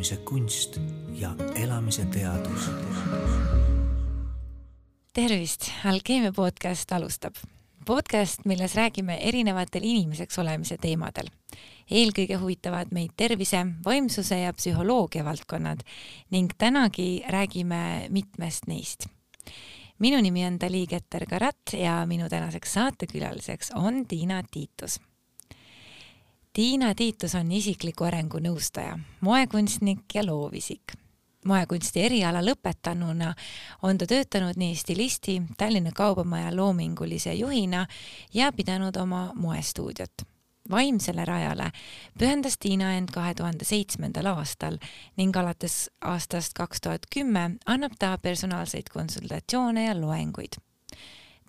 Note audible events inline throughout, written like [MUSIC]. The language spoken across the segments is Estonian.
elamise kunst ja elamise teadus. tervist, Alkeemia podcast alustab. podcast, milles räägime erinevatel inimeseks olemise teemadel. eelkõige huvitavad meid tervise, vaimsuse ja psühholoogia valdkonnad ning tänagi räägime mitmest neist minu nimi on Dali Keter-Karat ja minu tänaseks saatekülaliseks on Tiina Tiitus Tiina Tiitus on isikliku arengu nõustaja, moekunstnik ja loovisik. moekunsti eriala lõpetanuna on ta töötanud nii stilisti, Tallinna Kaubamaja loomingulise juhina ja pidanud oma moestuudiot. vaimsele rajale pühendas Tiina end kahe tuhande seitsmendal aastal ning alates aastast kaks tuhat kümme annab ta personaalseid konsultatsioone ja loenguid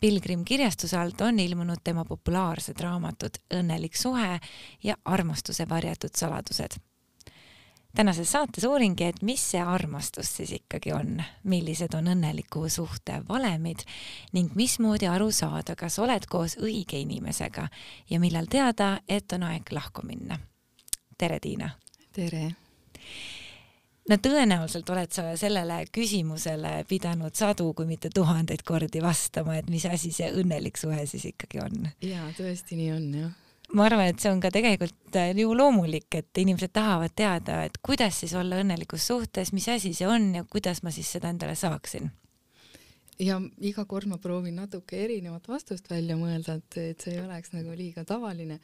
Pilgrim kirjastuse alt on ilmunud tema populaarsed raamatud Õnnelik suhe ja Armastuse varjatud saladused. tänases saates uuringi, et mis see armastus siis ikkagi on, millised on õnneliku suhte valemid ning mismoodi aru saada, kas oled koos õige inimesega ja millal teada, et on aeg lahku minna. tere, Tiina! tere! No tõenäoliselt oled sa sellele küsimusele pidanud sadu, kui mitte tuhandeid kordi vastama, et mis asi see õnnelik suhe siis ikkagi on. ja tõesti nii on jah. ma arvan, et see on ka tegelikult äh, ju loomulik, et inimesed tahavad teada, et kuidas siis olla õnnelikus suhtes, mis asi see on ja kuidas ma siis seda endale saaksin ja iga kord ma proovin natuke erinevat vastust välja mõelda, et, et see ei oleks nagu liiga tavaline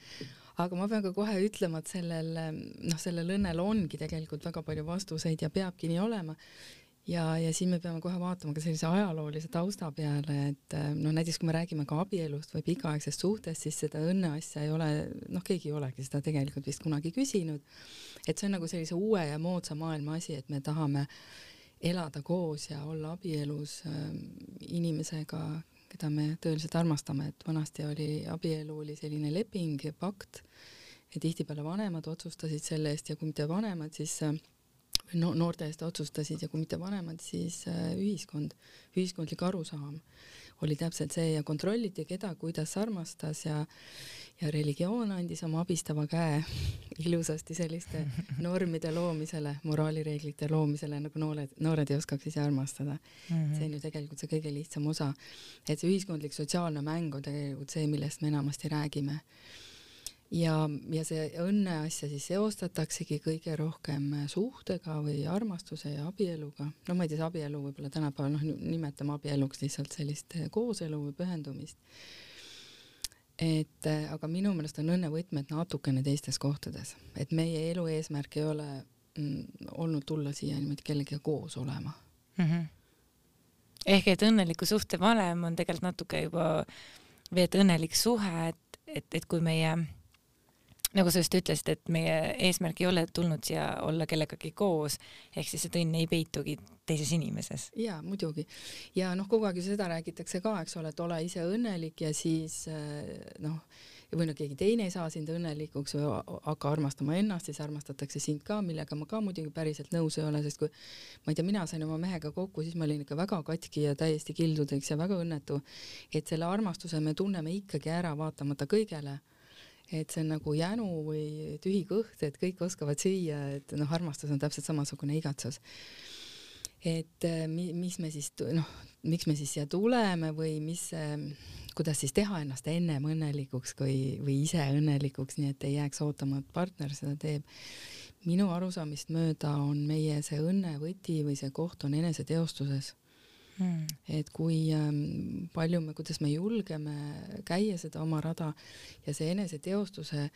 aga ma pean ka kohe ütlema, et sellel noh, sellel õnnel ongi tegelikult väga palju vastuseid ja peabki nii olema. ja, ja siin me peame kohe vaatama ka sellise ajaloolise tausta peale, et noh, näiteks kui me räägime ka abielust või pikaaegsest suhtest, siis seda õnneasja ei ole, noh, keegi ei olegi seda tegelikult vist kunagi küsinud. et see on nagu sellise uue ja moodsa maailma asi, et me tahame elada koos ja olla abielus äh, inimesega, keda me tõeliselt armastame, et vanasti oli abielu oli selline leping, pakt ja tihtipeale vanemad otsustasid selle eest ja kui mitte vanemad, siis no noorte eest otsustasid ja kui mitte vanemad, siis ühiskond, ühiskondlik arusaam oli täpselt see ja kontrolliti, keda kuidas armastas ja ja religioon andis oma abistava käe [LAUGHS] ilusasti selliste [LAUGHS] normide loomisele, moraalireeglite loomisele, nagu noored, noored ei oskaks ise armastada mm. -hmm. see on ju tegelikult see kõige lihtsam osa. et see ühiskondlik sotsiaalne mäng on tegelikult see, millest me enamasti räägime. Ja, ja see õnne asja siis seostataksegi kõige rohkem suhtega või armastuse ja abieluga. no ma ei tea, see abielu võib-olla tänapäeval noh, nimetame abieluks lihtsalt sellist kooselu või pühendumist et äh, aga minu meelest on õnnevõtmed natukene teistes kohtades, et meie elu eesmärk ei ole mm, olnud tulla siia niimoodi kellegagi koos olema mm. -hmm. ehk et õnneliku suhte valem on tegelikult natuke juba või et õnnelik suhe, et, et, et kui meie nagu sa just ütlesid, et meie eesmärk ei ole tulnud siia olla kellegagi koos, ehk siis see õnn ei peitugi teises inimeses. jaa, muidugi. ja noh, kogu aeg ju seda räägitakse ka, eks ole, et ole ise õnnelik ja siis eh, noh, või no keegi teine ei saa sind õnnelikuks või hakka armastama ennast, siis armastatakse sind ka, millega ma ka muidugi päriselt nõus ei ole, sest kui ma ei tea, mina sain oma mehega kokku, siis ma olin ikka väga katki ja täiesti kildudeks ja väga õnnetu. et selle armastuse me tunneme ikkagi ära, vaatamata kõigele et see on nagu jänu või tühi kõht, et kõik oskavad süüa, et noh, armastus on täpselt samasugune igatsus. et äh, mi, mis me siis noh, miks me siis siia tuleme või mis, kuidas siis teha ennast ennem õnnelikuks või, või ise õnnelikuks, nii et ei jääks ootama, et partner seda teeb. minu arusaamist mööda on meie see õnnevõti või see koht on eneseteostuses mm.. et kui ähm, palju me, kuidas me julgeme käia seda oma rada ja see eneseteostuse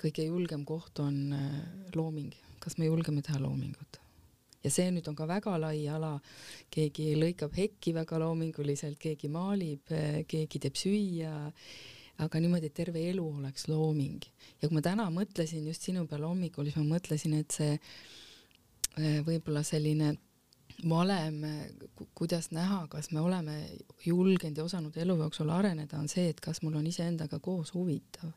kõige julgem koht on äh, looming, kas me julgeme teha loomingut? Ja see nüüd on ka väga lai ala, keegi lõikab hekki väga loominguliselt, keegi maalib, äh, keegi teeb süüa, aga niimoodi, et terve elu oleks looming. ja kui ma täna mõtlesin just sinu peale hommikul, siis ma mõtlesin, et see äh, võib-olla selline valem, kuidas näha, kas me oleme julgenud ja osanud elu jooksul areneda, on see, et kas mul on iseendaga koos huvitav.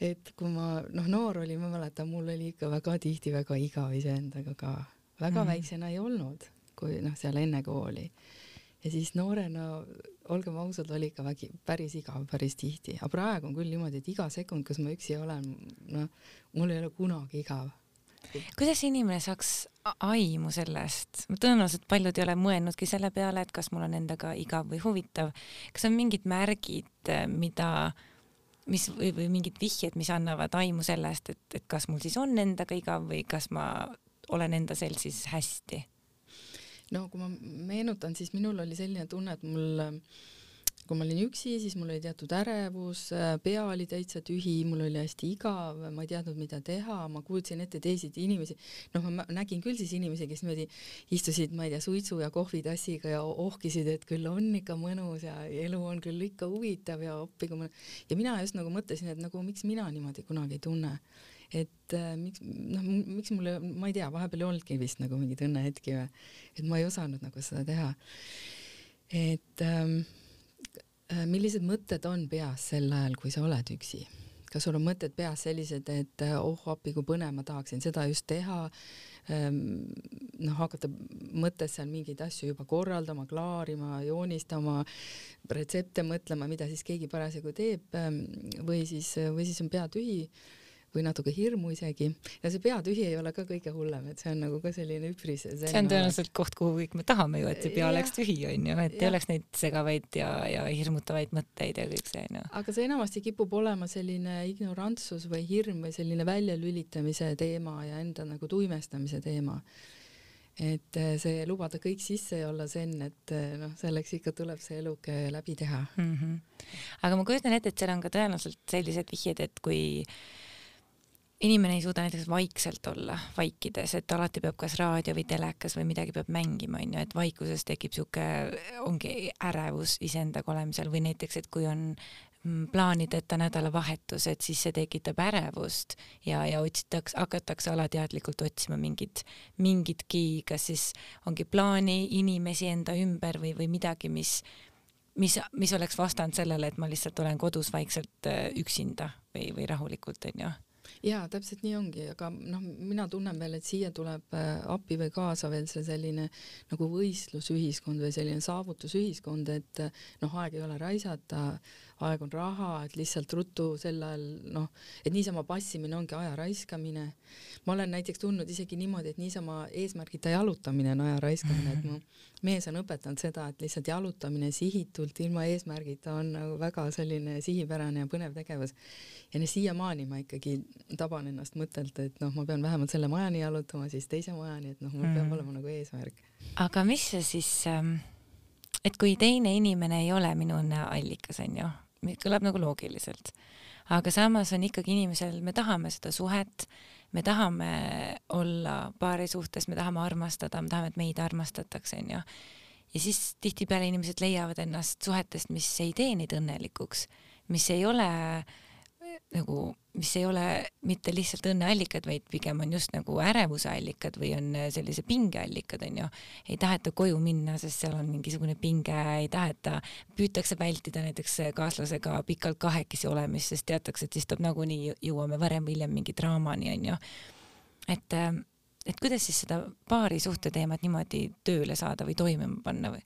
et kui ma noh, noor olin, ma mäletan, mul oli ikka väga tihti väga igav iseendaga ka, väga mm. väiksena ei olnud, kui noh, seal enne kooli. Ja siis noorena, olgem ausad, oli ikka vägi, päris igav päris tihti, aga praegu on küll niimoodi, et iga sekund, kus ma üksi olen, noh, mul ei ole kunagi igav kuidas inimene saaks aimu sellest, tõenäoliselt paljud ei ole mõelnudki selle peale, et kas mul on endaga igav või huvitav, kas on mingid märgid, mida, mis või, või mingid vihjed, mis annavad aimu sellest, et, et kas mul siis on endaga igav või kas ma olen enda seltsis hästi? no kui ma meenutan, siis minul oli selline tunne, et mul kui ma olin üksi, siis mul oli teatud ärevus, pea oli täitsa tühi, mul oli hästi igav, ma ei teadnud, mida teha, ma kuulsin ette teisi inimesi, noh, ma nägin küll siis inimesi, kes niimoodi istusid, ma ei tea, suitsu ja kohvitassiga ja ohkisid, et küll on ikka mõnus ja elu on küll ikka huvitav ja appi kui ma ja mina just nagu mõtlesin, et nagu miks mina niimoodi kunagi ei tunne. Et äh, miks noh, miks mul, ma ei tea, vahepeal ei olnudki vist nagu mingeid õnnehetki või, et ma ei osanud nagu seda teha. et ähm, Äh, millised mõtted on peas sel ajal, kui sa oled üksi? kas sul on mõtted peas sellised, et äh, oh appi, kui põnev, ma tahaksin seda just teha, ähm, noh, hakata mõttes seal mingeid asju juba korraldama, klaarima, joonistama, retsepte mõtlema, mida siis keegi parasjagu teeb ähm, või siis, või siis on pea tühi või natuke hirmu isegi ja see peatühi ei ole ka kõige hullem, et see on nagu ka selline üpris. see on tõenäoliselt koht, kuhu kõik me tahame ju, et see pea ja, oleks tühi onju, et ja. ei oleks neid segavaid ja, ja hirmutavaid mõtteid ja kõik see onju. aga see enamasti kipub olema selline ignorantsus või hirm või selline väljalülitamise teema ja enda nagu tuimestamise teema et eh, see lubada kõik sisse ja olla zen, et eh, noh, selleks ikka tuleb see eluke läbi teha mm. -hmm. aga ma kujutan ette, et seal on ka tõenäoliselt sellised vihjed, et kui inimene ei suuda näiteks vaikselt olla, vaikides, et alati peab kas raadio või telekas või midagi peab mängima, onju, et vaikuses tekib sihuke, ongi ärevus iseendaga olemisel või näiteks, et kui on mm, plaanideta nädalavahetus, et siis see tekitab ärevust ja, ja otsitakse, hakatakse alateadlikult otsima mingit, mingitki, kas siis ongi plaani, inimesi enda ümber või, või midagi, mis, mis, mis oleks vastand sellele, et ma lihtsalt olen kodus vaikselt äh, üksinda või, või rahulikult, onju jaa, täpselt nii ongi, aga noh, mina tunnen veel, et siia tuleb äh, appi või kaasa veel see selline nagu võistlusühiskond või selline saavutusühiskond, et noh, aeg ei ole raisata, aeg on raha, et lihtsalt ruttu sel ajal noh, et niisama passimine ongi aja raiskamine. ma olen näiteks tundnud isegi niimoodi, et niisama eesmärgita jalutamine on aja raiskamine, et mu [LAUGHS] mees on õpetanud seda, et lihtsalt jalutamine sihitult ilma eesmärgita on nagu väga selline sihipärane ja põnev tegevus. ja siiamaani ma ikkagi taban ennast mõttelt, et noh, ma pean vähemalt selle majani jalutama, siis teise majani, et noh, mul mm. peab olema nagu eesmärk. aga mis see siis ähm et kui teine inimene ei ole minu õnneallikas, onju, kõlab nagu loogiliselt. aga samas on ikkagi inimesel, me tahame seda suhet, me tahame olla paari suhtes, me tahame armastada, me tahame, et meid armastatakse, onju. ja siis tihtipeale inimesed leiavad ennast suhetest, mis ei tee neid õnnelikuks, mis ei ole äh, nagu, mis ei ole mitte lihtsalt õnneallikad, vaid pigem on just nagu ärevuse allikad või on sellise pingeallikad, onju. ei taheta koju minna, sest seal on mingisugune pinge, ei taheta, püütakse vältida näiteks kaaslasega pikalt kahekesi olemist, sest teatakse, et siis tuleb nagunii jõuame varem või hiljem mingi draamani, onju. et, et kuidas siis seda paari suhte teemat niimoodi tööle saada või toimima panna või?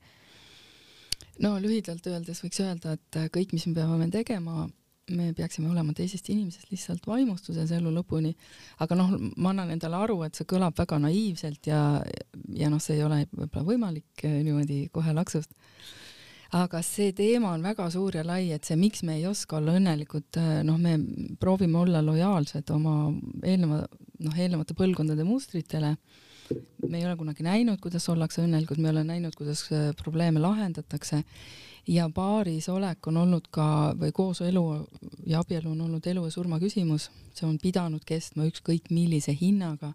no lühidalt öeldes võiks öelda, et kõik, mis me peame tegema me peaksime olema teisest inimesest lihtsalt vaimustuses elu lõpuni, aga noh, ma annan endale aru, et see kõlab väga naiivselt ja, ja noh, see ei ole võib-olla võimalik eh, niimoodi kohe laksust. aga see teema on väga suur ja lai, et see, miks me ei oska olla õnnelikud, eh, noh, me proovime olla lojaalsed oma eelneva, noh, eelnevate põlvkondade mustritele. me ei ole kunagi näinud, kuidas ollakse õnnelikud, me ei ole näinud, kuidas eh, probleeme lahendatakse ja paaris olek on olnud ka või kooselu ja abielu on olnud elu ja surma küsimus, see on pidanud kestma ükskõik millise hinnaga.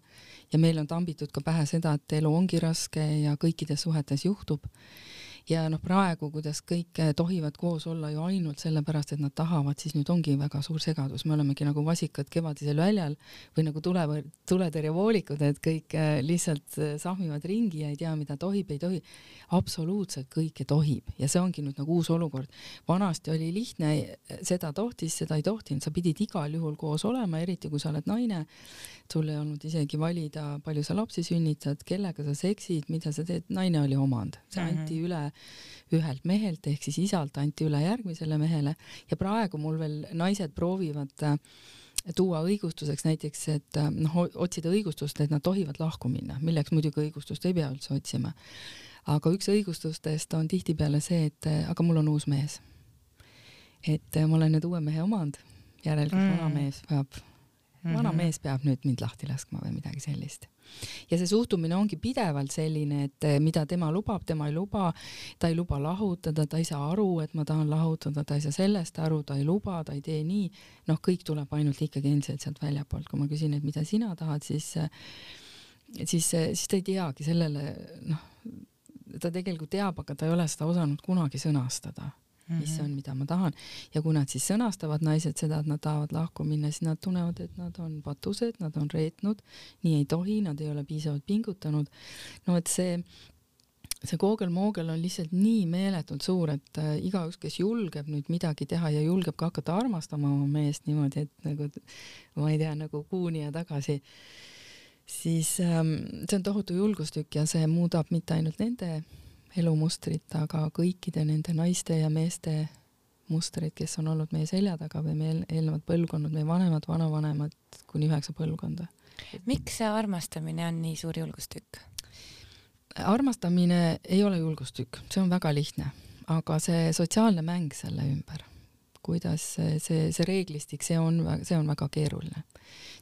Ja meil on tambitud ka pähe seda, et elu ongi raske ja kõikides suhetes juhtub ja noh, praegu, kuidas kõik tohivad koos olla ju ainult sellepärast, et nad tahavad, siis nüüd ongi väga suur segadus, me olemegi nagu vasikad kevadisel väljal või nagu tule, tuletõrjevoolikud, et kõik äh, lihtsalt äh, sahmivad ringi ja ei tea, mida tohib, ei tohi. absoluutselt kõike tohib ja see ongi nüüd nagu uus olukord. vanasti oli lihtne, seda tohtis, seda ei tohtinud, sa pidid igal juhul koos olema, eriti kui sa oled naine. sul ei olnud isegi valida, palju sa lapsi sünnitad, kellega sa seksid, mida sa teed, naine oli omand, see anti mm -hmm. üle ühelt mehelt ehk siis isalt anti üle järgmisele mehele ja praegu mul veel naised proovivad äh, tuua õigustuseks näiteks, et äh, noh, otsida õigustust, et nad tohivad lahku minna, milleks muidugi õigustust ei pea üldse otsima. aga üks õigustustest on tihtipeale see, et äh, aga mul on uus mees. et ma olen nüüd uue mehe omand, järelikult mm. vana mees peab mm, -hmm. vana mees peab nüüd mind lahti laskma või midagi sellist. Ja see suhtumine ongi pidevalt selline, et eh, mida tema lubab, tema ei luba, ta ei luba lahutada, ta ei saa aru, et ma tahan lahutada, ta ei saa sellest aru, ta ei luba, ta ei tee nii, noh, kõik tuleb ainult ikkagi endiselt sealt väljapoolt, kui ma küsin, et mida sina tahad, siis siis, siis ta ei teagi sellele, noh, ta tegelikult teab, aga ta ei ole seda osanud kunagi sõnastada mis see on, mida ma tahan. ja kui nad siis sõnastavad, naised, seda, et nad tahavad lahku minna, siis nad tunnevad, et nad on patused, nad on reetnud, nii ei tohi, nad ei ole piisavalt pingutanud. no et see see koogel-moogel on lihtsalt nii meeletult suur, et äh, igaüks, kes julgeb nüüd midagi teha ja julgeb ka hakata armastama oma meest niimoodi, et nagu ma ei tea, nagu kuuni ja tagasi, siis ähm, see on tohutu julgustükk ja see muudab mitte ainult nende elumustrit, aga kõikide nende naiste ja meeste mustrid, kes on olnud meie selja taga või meie eelnevad põlvkonnad, meie vanemad, vanavanemad kuni üheksa põlvkonda. miks see armastamine on nii suur julgustükk? armastamine ei ole julgustükk, see on väga lihtne, aga see sotsiaalne mäng selle ümber, kuidas see, see, reeglistik, see on, see on väga keeruline.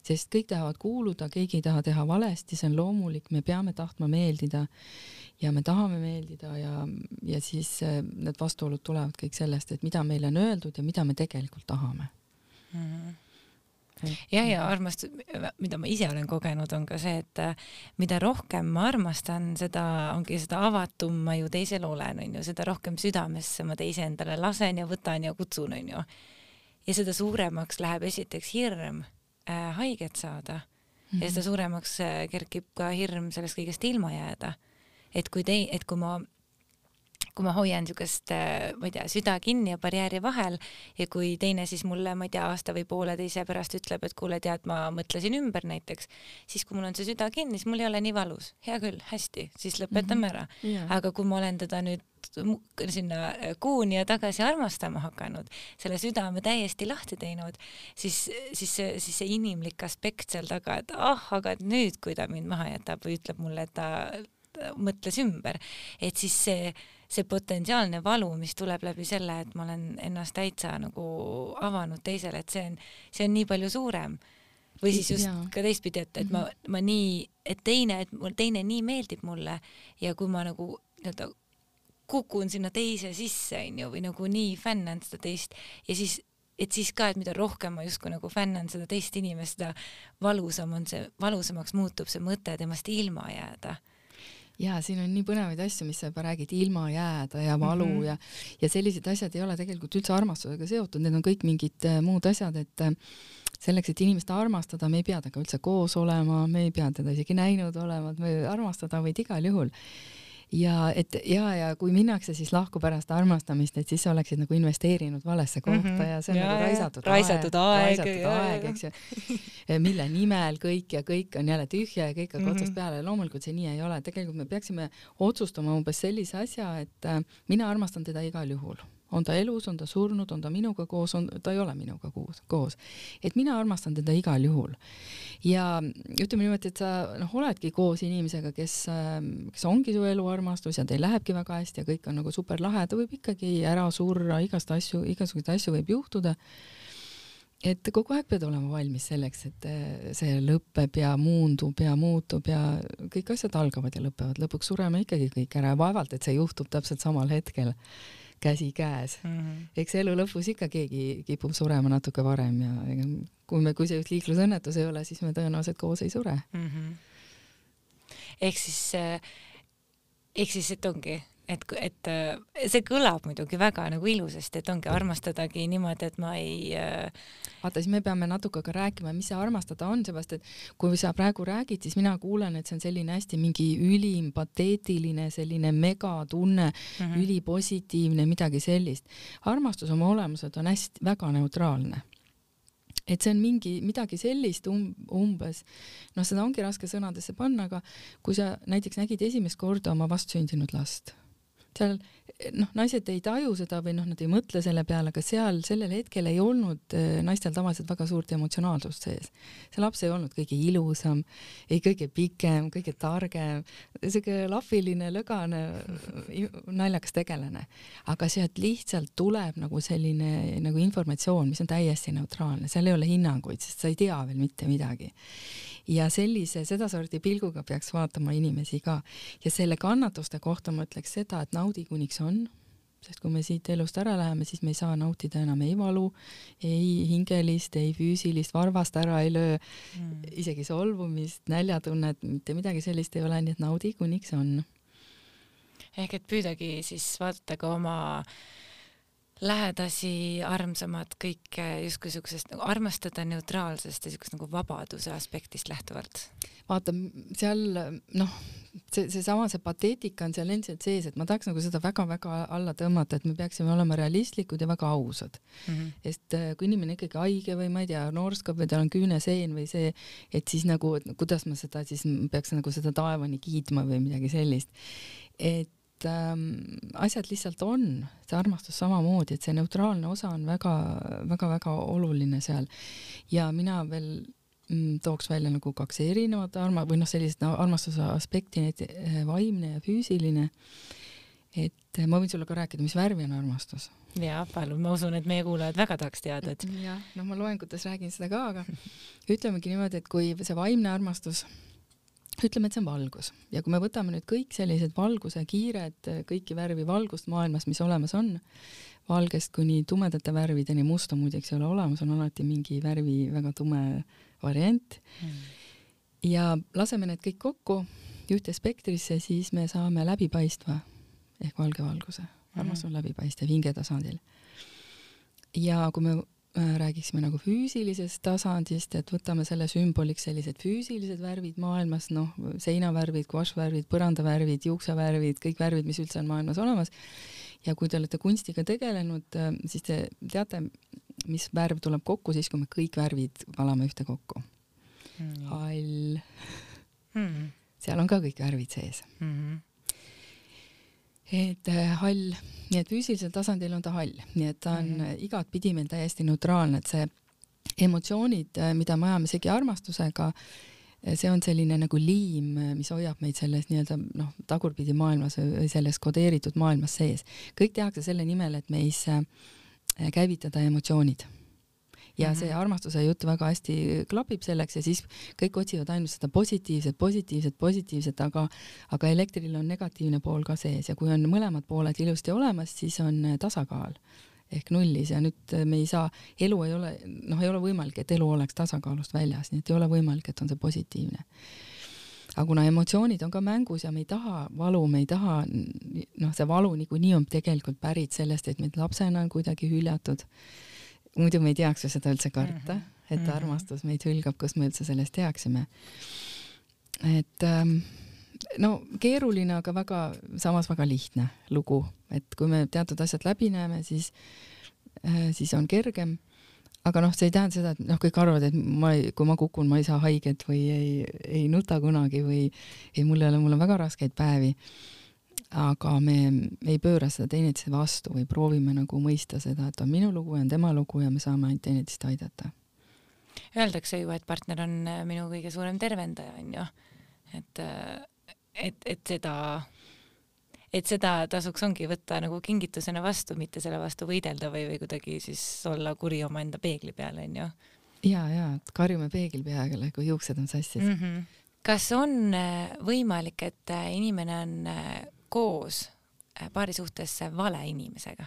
sest kõik tahavad kuuluda, keegi ei taha teha valesti, see on loomulik, me peame tahtma meeldida ja me tahame meeldida ja, ja siis äh, need vastuolud tulevad kõik sellest, et mida meile on öeldud ja mida me tegelikult tahame mm. -hmm jah, ja armastus, mida ma ise olen kogenud, on ka see, et äh, mida rohkem ma armastan, seda ongi seda avatum ma ju teisel olen, onju, seda rohkem südamesse ma teise endale lasen ja võtan ja kutsun, onju. ja seda suuremaks läheb esiteks hirm äh, haiget saada mm -hmm. ja seda mhm. suuremaks äh, kerkib ka hirm sellest kõigest ilma jääda et kui tei-, et kui ma kui ma hoian niisugust, äh, ma ei tea, süda kinni ja barjääri vahel ja kui teine siis mulle, ma ei tea, aasta või pooleteise pärast ütleb, et kuule, tead, ma mõtlesin ümber näiteks, siis kui mul on see süda kinni, siis mul ei ole nii valus. hea küll, hästi, siis lõpetame mm -hmm. ära yeah.. aga kui ma olen teda nüüd sinna kuuni ja tagasi armastama hakanud, selle südame täiesti lahti teinud, siis, siis see, siis see inimlik aspekt seal taga, et ah, aga nüüd, kui ta mind maha jätab või ütleb mulle, et ta mõtles ümber, et siis see, see potentsiaalne valu, mis tuleb läbi selle, et ma olen ennast täitsa nagu avanud teisele, et see on, see on nii palju suurem. või siis just ja. ka teistpidi, et, et ma, mhm. ma nii, et teine, et mul teine nii meeldib mulle ja kui ma nagu nii-öelda kukun sinna teise sisse, onju, või nagu nii fännan seda teist ja siis et siis ka, et mida rohkem ma justkui nagu fännan seda teist inimest, seda valusam on see, valusamaks muutub see mõte temast ilma jääda ja siin on nii põnevaid asju, mis sa juba räägid, ilma jääda ja valu mm -hmm. ja, ja sellised asjad ei ole tegelikult üldse armastusega seotud, need on kõik mingid äh, muud asjad, et äh, selleks, et inimest armastada, me ei pea temaga üldse koos olema, me ei pea teda isegi näinud olema, et me armastada võid igal juhul ja et ja, ja kui minnakse siis lahku pärast armastamist, et siis sa oleksid nagu investeerinud valesse kohta mm -hmm. ja see on ja, nagu raisatud, raisatud aeg, raisatud aeg, eks ju. mille nimel kõik ja kõik on jälle tühja ja kõik hakkab mm -hmm. otsast peale, loomulikult see nii ei ole, tegelikult me peaksime otsustama umbes sellise asja, et äh, mina armastan teda igal juhul on ta elus, on ta surnud, on ta minuga koos, on, ta ei ole minuga koos, koos. et mina armastan teda igal juhul. ja ütleme niimoodi, et sa noh, oledki koos inimesega, kes, kes ongi su eluarmastus ja teil lähebki väga hästi ja kõik on nagu super lahe, ta võib ikkagi ära surra, igast asju, igasuguseid asju võib juhtuda. Et kogu aeg pead olema valmis selleks, et see lõpeb ja muundub ja muutub ja kõik asjad algavad ja lõpevad, lõpuks sureme ikkagi kõik ära. Ja vaevalt, et see juhtub täpselt samal hetkel käsikäes mm. -hmm. eks elu lõpus ikka keegi kipub surema natuke varem ja ega kui me, kui see just liiklusõnnetus ei ole, siis me tõenäoliselt koos ei sure mm. -hmm. ehk siis, eh, ehk siis, et ongi et, et äh, see kõlab muidugi väga nagu ilusasti, et ongi armastadagi niimoodi, et ma ei äh.... vaata, siis me peame natuke ka rääkima, mis see armastada on, seepärast et kui sa praegu räägid, siis mina kuulen, et see on selline hästi mingi ülim pateetiline selline megatunne mm, -hmm. ülipositiivne, midagi sellist. armastus oma olemuselt on hästi väga neutraalne et see on mingi midagi sellist um, umbes, noh, seda ongi raske sõnadesse panna, aga kui sa näiteks nägid esimest korda oma vastsündinud last seal noh, naised ei taju seda või noh, nad ei mõtle selle peale, aga seal sellel hetkel ei olnud äh, naistel tavaliselt väga suurt emotsionaalsust sees. see laps ei olnud kõige ilusam, ei kõige pikem, kõige targem, siuke lahviline, lõgane, naljakas tegelane, aga sealt lihtsalt tuleb nagu selline nagu informatsioon, mis on täiesti neutraalne, seal ei ole hinnanguid, sest sa ei tea veel mitte midagi ja sellise, sedasorti pilguga peaks vaatama inimesi ka. ja selle kannatuste kohta ma ütleks seda, et naudi kuniks on, sest kui me siit elust ära läheme, siis me ei saa nautida enam ei valu, ei hingelist, ei füüsilist, varvast ära ei löö mm., isegi solvumist, näljatunnet, mitte midagi sellist ei ole, nii et naudi kuniks on. ehk et püüdagi siis vaadata ka oma äh, lähedasi, armsamad, kõike justkui siuksest nagu armastada neutraalsest ja siukest nagu vabaduse aspektist lähtuvalt. vaata seal noh, see, seesama, see pateetika on seal endiselt sees, et ma tahaks nagu seda väga-väga alla tõmmata, et me peaksime olema realistlikud ja väga ausad mm. -hmm. sest äh, kui inimene ikkagi haige või ma ei tea, noorskab või tal on küüneseen või see, et siis nagu, kuidas ma seda siis peaks nagu seda taevani kiitma või midagi sellist. et ähm, asjad lihtsalt on, see armastus samamoodi, et see neutraalne osa on väga-väga-väga oluline seal. ja mina veel mm, tooks välja nagu kaks erinevat arma- või noh, sellist no, armastuse aspekti, need eh, vaimne ja füüsiline. et ma võin sulle ka rääkida, mis värvi on armastus. jaa, palun, ma usun, et meie kuulajad väga tahaks teada, et. jah, noh, ma loengutes räägin seda ka, aga ütlemegi niimoodi, et kui see vaimne armastus ütleme, et see on valgus ja kui me võtame nüüd kõik sellised valguse kiired, kõiki värvi valgust maailmas, mis olemas on, valgest kuni tumedate värvideni, musta muideks ei ole olemas, on alati mingi värvi väga tume variant mm.. ja laseme need kõik kokku ühte spektrisse, siis me saame läbipaistva ehk valge valguse. armastus mm. on läbipaistev hinge tasandil. ja kui me räägiksime nagu füüsilisest tasandist, et võtame selle sümboliks sellised füüsilised värvid maailmas, noh, seinavärvid, guašvärvid, põrandavärvid, juuksevärvid, kõik värvid, mis üldse on maailmas olemas. ja kui te olete kunstiga tegelenud, äh, siis te teate, mis värv tuleb kokku siis, kui me kõik värvid valame ühtekokku mm.. hall mm., seal on ka kõik värvid sees mm. -hmm et äh, hall, nii et füüsilisel tasandil on ta hall, nii et ta on mm -hmm. igatpidi meil täiesti neutraalne, et see emotsioonid, äh, mida me ajame segi armastusega, see on selline nagu liim, mis hoiab meid selles nii-öelda noh, tagurpidi maailmas või selles kodeeritud maailmas sees. kõik tehakse selle nimel, et meis käivitada emotsioonid ja mm -hmm. see armastuse jutt väga hästi klapib selleks ja siis kõik otsivad ainult seda positiivset, positiivset, positiivset, aga, aga elektril on negatiivne pool ka sees ja kui on mõlemad pooled ilusti olemas, siis on tasakaal ehk nullis ja nüüd me ei saa, elu ei ole, noh, ei ole võimalik, et elu oleks tasakaalust väljas, nii et ei ole võimalik, et on see positiivne aga kuna emotsioonid on ka mängus ja me ei taha valu, me ei taha, noh, see valu niikuinii on tegelikult pärit sellest, et meid lapsena on kuidagi hüljatud muidu me ei teaks ju seda üldse karta mm, -hmm. et mhm. armastus meid hülgab, kust me üldse sellest teaksime. et ähm, no keeruline, aga väga, samas väga lihtne lugu, et kui me teatud asjad läbi näeme, siis äh,, siis on kergem. aga noh, see ei tähenda seda, et noh, kõik arvavad, et ma, kui ma kukun, ma ei saa haiget või ei, ei nuta kunagi või ei, mul ei ole, mul on väga raskeid päevi aga me ei pööra seda teineteise vastu või proovime nagu mõista seda, et on minu lugu ja on tema lugu ja me saame ainult teineteist aidata. Öeldakse ju, et partner on äh, minu kõige suurem tervendaja, onju. et, äh, et, et seda, et seda tasuks ongi võtta nagu kingitusena vastu, mitte selle vastu võidelda või, või kuidagi siis olla kuri omaenda peegli peale, onju. ja, ja, et karjume peegli peale, kui juuksed on sassis mm. -hmm. kas on äh, võimalik, et inimene on koos äh, paari suhtes vale inimesega?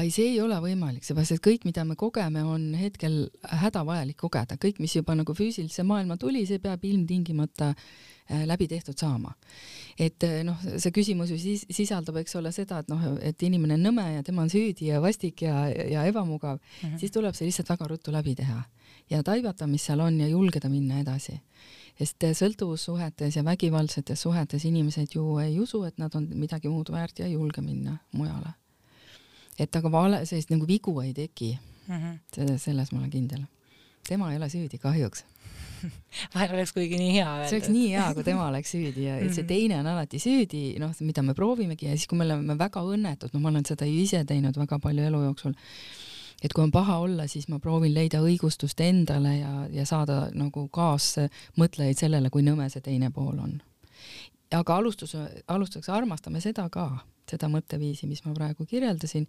ei, see ei ole võimalik, seepärast et kõik, mida me kogeme, on hetkel hädavajalik kogeda, kõik, mis juba nagu füüsilisse maailma tuli, see peab ilmtingimata äh, läbi tehtud saama. et äh, noh, see küsimus ju siis sisaldab, eks ole, seda, et noh, et inimene on nõme ja tema on süüdi ja vastik ja, ja ebamugav mm, -hmm. siis tuleb see lihtsalt väga ruttu läbi teha ja taibata, mis seal on ja julgeda minna edasi sest sõltuvussuhetes ja vägivaldsetes suhetes inimesed ju ei usu, et nad on midagi muud väärt ja ei julge minna mujale. et aga vale, sellist nagu vigu ei teki mm. -hmm. selles ma olen kindel. tema ei ole süüdi kahjuks [LAUGHS] vahel oleks kuigi nii hea öelda. see oleks nii hea, kui tema oleks süüdi ja -hmm. see mhm. teine on alati süüdi, noh, mida me proovimegi ja siis, kui me oleme väga õnnetud, no ma olen seda ju ise teinud väga palju elu jooksul, et kui on paha olla, siis ma proovin leida õigustust endale ja, ja saada nagu kaasmõtlejaid sellele, kui nõme see teine pool on. aga alustus, alustuseks armastame seda ka, seda mõtteviisi, mis ma praegu kirjeldasin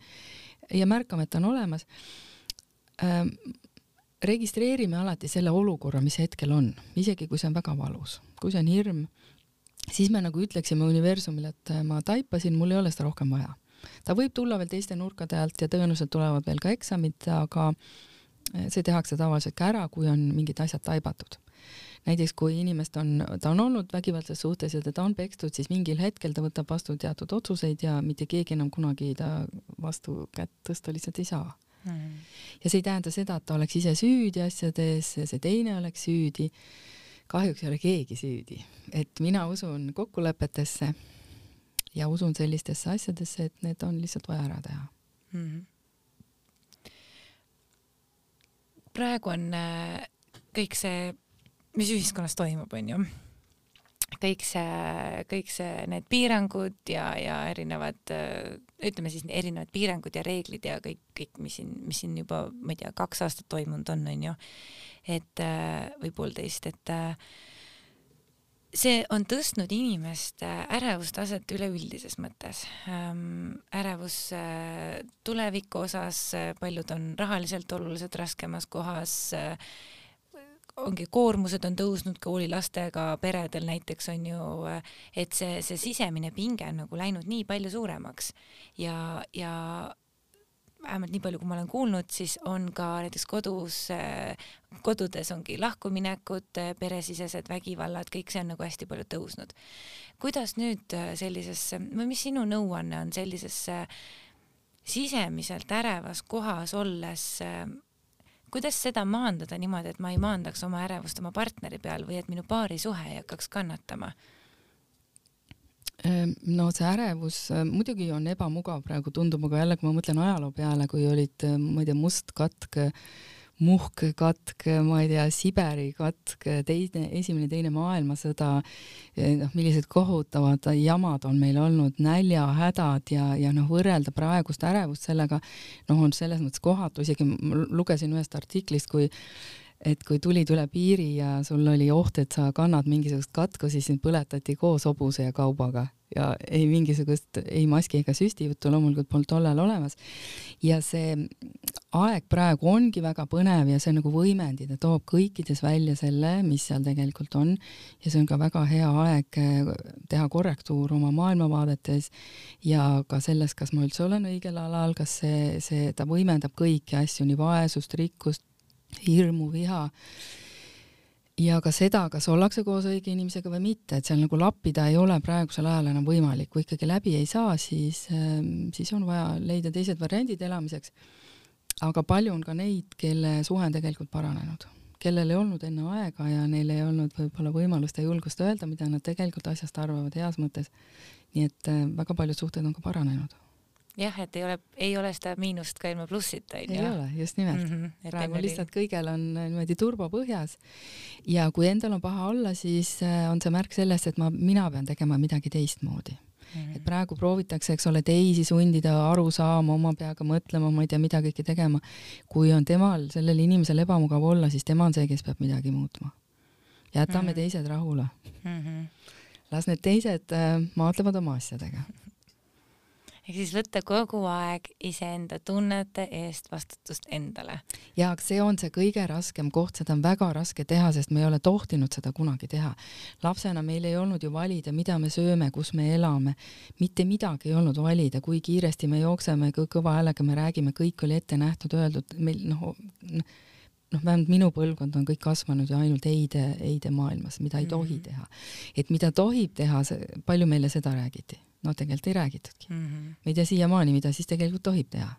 ja märkame, et ta on olemas. Ähm, registreerime alati selle olukorra, mis hetkel on, isegi kui see on väga valus, kui see on hirm, siis me nagu ütleksime universumile, et ma taipasin, mul ei ole seda rohkem vaja ta võib tulla veel teiste nurkade alt ja tõenäoliselt tulevad veel ka eksamid, aga eh, see tehakse tavaliselt ka ära, kui on mingid asjad taibatud. näiteks kui inimest on, ta on olnud vägivaldses suhtes ja teda on pekstud, siis mingil hetkel ta võtab vastu teatud otsuseid ja mitte keegi enam kunagi ta vastu kätt tõsta lihtsalt ei saa mm.. ja see ei tähenda seda, et ta oleks ise süüdi asjades ja see teine oleks süüdi. kahjuks ei ole keegi süüdi, et mina usun kokkulepetesse ja usun sellistesse asjadesse, et need on lihtsalt vaja ära teha mm. -hmm. praegu on äh, kõik see, mis ühiskonnas toimub, on ju, kõik see, kõik see, need piirangud ja, ja erinevad, äh, ütleme siis erinevad piirangud ja reeglid ja kõik, kõik, mis siin, mis siin juba, ma ei tea, kaks aastat toimunud on, on ju, et äh, või poolteist, et see on tõstnud inimeste ärevustaset üleüldises mõttes ähm,. ärevus äh, tuleviku osas, äh, paljud on rahaliselt oluliselt raskemas kohas äh,. ongi koormused on tõusnud koolilastega peredel näiteks on ju, et see, see sisemine pinge on nagu läinud nii palju suuremaks ja, ja vähemalt nii palju, kui ma olen kuulnud, siis on ka näiteks kodus, kodudes ongi lahkuminekud, peresisesed vägivallad, kõik see on nagu hästi palju tõusnud. kuidas nüüd sellisesse, või mis sinu nõuanne on sellisesse sisemiselt ärevas kohas olles, kuidas seda maandada niimoodi, et ma ei maandaks oma ärevust oma partneri peal või et minu paarisuhe ei hakkaks kannatama? Ehm, no see ärevus äh, muidugi on ebamugav praegu, tundub, aga jälle, kui ma mõtlen ajaloo peale, kui olid, äh, ma ei tea, mustkatk, muhkkatk, ma ei tea, Siberi katk, teine, esimene, teine maailmasõda, noh, millised kohutavad jamad on meil olnud, näljahädad ja, ja noh, võrrelda praegust ärevust sellega, noh, on selles mõttes kohatu, isegi lugesin ühest artiklist, kui et kui tulid üle piiri ja sul oli oht, et sa kannad mingisugust katku, siis sind põletati koos hobuse ja kaubaga ja ei mingisugust ei maski ega süsti juttu loomulikult polnud tollal olemas. ja see aeg praegu ongi väga põnev ja see nagu võimendib ja toob kõikides välja selle, mis seal tegelikult on ja see on ka väga hea aeg eh, teha korrektuur oma maailmavaadetes ja ka selles, kas ma üldse olen õigel alal, kas see, see, ta võimendab kõiki asju, nii vaesust, rikkust, hirmu, viha ja ka seda, kas ollakse koos õige inimesega või mitte, et seal nagu lappida ei ole praegusel ajal enam võimalik, kui ikkagi läbi ei saa, siis, ähm, siis on vaja leida teised variandid elamiseks. aga palju on ka neid, kelle suhe on tegelikult paranenud, kellel ei olnud enne aega ja neil ei olnud võib-olla võimalust ja julgust öelda, mida nad tegelikult asjast arvavad heas mõttes. nii et äh, väga paljud suhted on ka paranenud jah, et ei ole, ei ole seda miinust ka ilma plussita onju. ei ole, just nimelt mm. -hmm, praegu lihtsalt kõigel on äh, niimoodi turbo põhjas ja kui endal on paha olla, siis äh, on see märk sellest, et ma, mina pean tegema midagi teistmoodi mm. -hmm. et praegu proovitakse, eks ole, teisi sundida aru saama, oma peaga mõtlema, ma ei tea, mida kõike tegema. kui on temal, sellel inimesel ebamugav olla, siis tema on see, kes peab midagi muutma. jätame mm -hmm. teised rahule mm. -hmm. las need teised äh, maadlevad oma asjadega ehk siis võtta kogu aeg iseenda tunnete eest vastutust endale. ja see on see kõige raskem koht, seda on väga raske teha, sest me ei ole tohtinud seda kunagi teha. lapsena meil ei olnud ju valida, mida me sööme, kus me elame, mitte midagi ei olnud valida, kui kiiresti me jookseme, kui kõva häälega me räägime, kõik oli ette nähtud, öeldud, meil noh, noh, vähemalt minu põlvkond on kõik kasvanud ju ainult eide, eide maailmas, mida ei tohi mhm. teha. et mida tohib teha, palju meile seda räägiti no tegelikult ei räägitudki mm. -hmm. me ei tea siiamaani, mida siis tegelikult tohib teha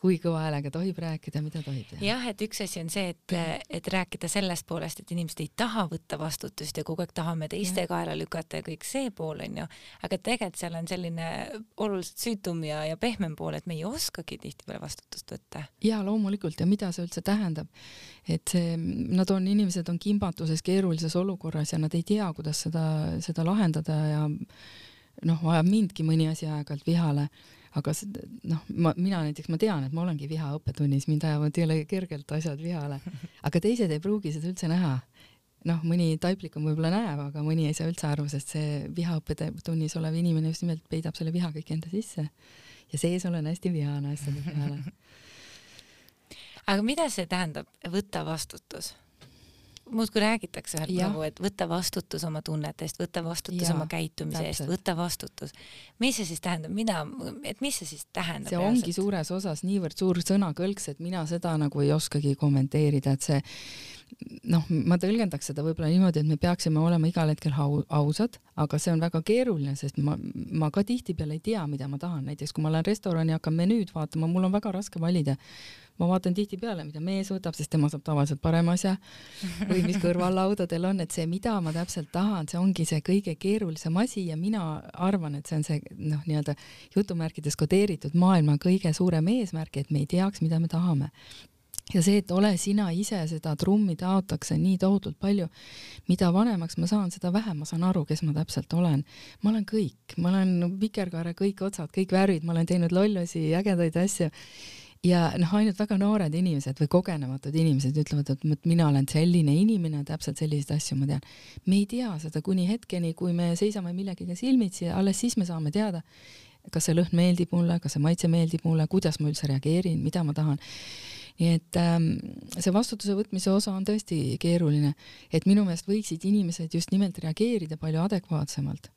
kui kõva häälega tohib rääkida, mida tohib teha. jah, et üks asi on see, et, et rääkida sellest poolest, et inimesed ei taha võtta vastutust ja kogu aeg tahame teiste kaela lükata ja kõik see pool onju, aga tegelikult seal on selline oluliselt süütum ja, ja pehmem pool, et me ei oskagi tihtipeale vastutust võtta. ja loomulikult. Ja mida see üldse tähendab, et see, nad on, inimesed on kimbatuses, keerulises olukorras ja nad ei tea, kuidas seda, seda lahendada ja noh, ajab mindki mõni asi aeg-ajalt vihale aga noh, ma, mina näiteks, ma tean, et ma olengi viha õppetunnis, mind ajavad jõle kergelt asjad vihale, aga teised ei pruugi seda üldse näha. noh, mõni taiplikum võib-olla näeb, aga mõni ei saa üldse aru, sest see viha õppetunnis olev inimene just nimelt peidab selle viha kõik enda sisse. ja sees olen hästi vihane asjade peale. [LAUGHS] aga mida see tähendab, võtta vastutus? Muudkui räägitakse ühelt nagu, et võta vastutus oma tunnete eest, võta vastutus ja, oma käitumise täpselt. eest, võta vastutus. mis see siis tähendab, mida, et mis see siis tähendab? see reaalselt? ongi suures osas niivõrd suur sõnakõlks, et mina seda nagu ei oskagi kommenteerida, et see noh, ma tõlgendaks seda võib-olla niimoodi, et me peaksime olema igal hetkel au, ausad, aga see on väga keeruline, sest ma, ma ka tihtipeale ei tea, mida ma tahan, näiteks kui ma lähen restorani, hakkan menüüd vaatama, mul on väga raske valida ma vaatan tihtipeale, mida mees võtab, sest tema saab tavaliselt parema asja või mis kõrvallaudadel on, et see, mida ma täpselt tahan, see ongi see kõige keerulisem asi ja mina arvan, et see on see noh, nii-öelda jutumärkides kodeeritud maailma kõige suurem eesmärk, et me ei teaks, mida me tahame ja see, et ole sina ise, seda trummi taotakse nii tohutult palju. mida vanemaks ma saan, seda vähem ma saan aru, kes ma täpselt olen. ma olen kõik, ma olen vikerkaare kõik otsad, kõik värvid, ma olen teinud lollusi, ägedaid asju ja noh, ainult väga noored inimesed või kogenematud inimesed ütlevad, et mina olen selline inimene, täpselt selliseid asju ma tean. me ei tea seda kuni hetkeni, kui me seisame millegagi silmitsi ja alles siis me saame teada, kas see lõhn meeldib mulle, kas see maitse meeldib mulle, kuidas ma üldse reageerin, mida ma tahan. nii et ähm, see vastutuse võtmise osa on tõesti keeruline, et minu meelest võiksid inimesed just nimelt reageerida palju adekvaatsemalt.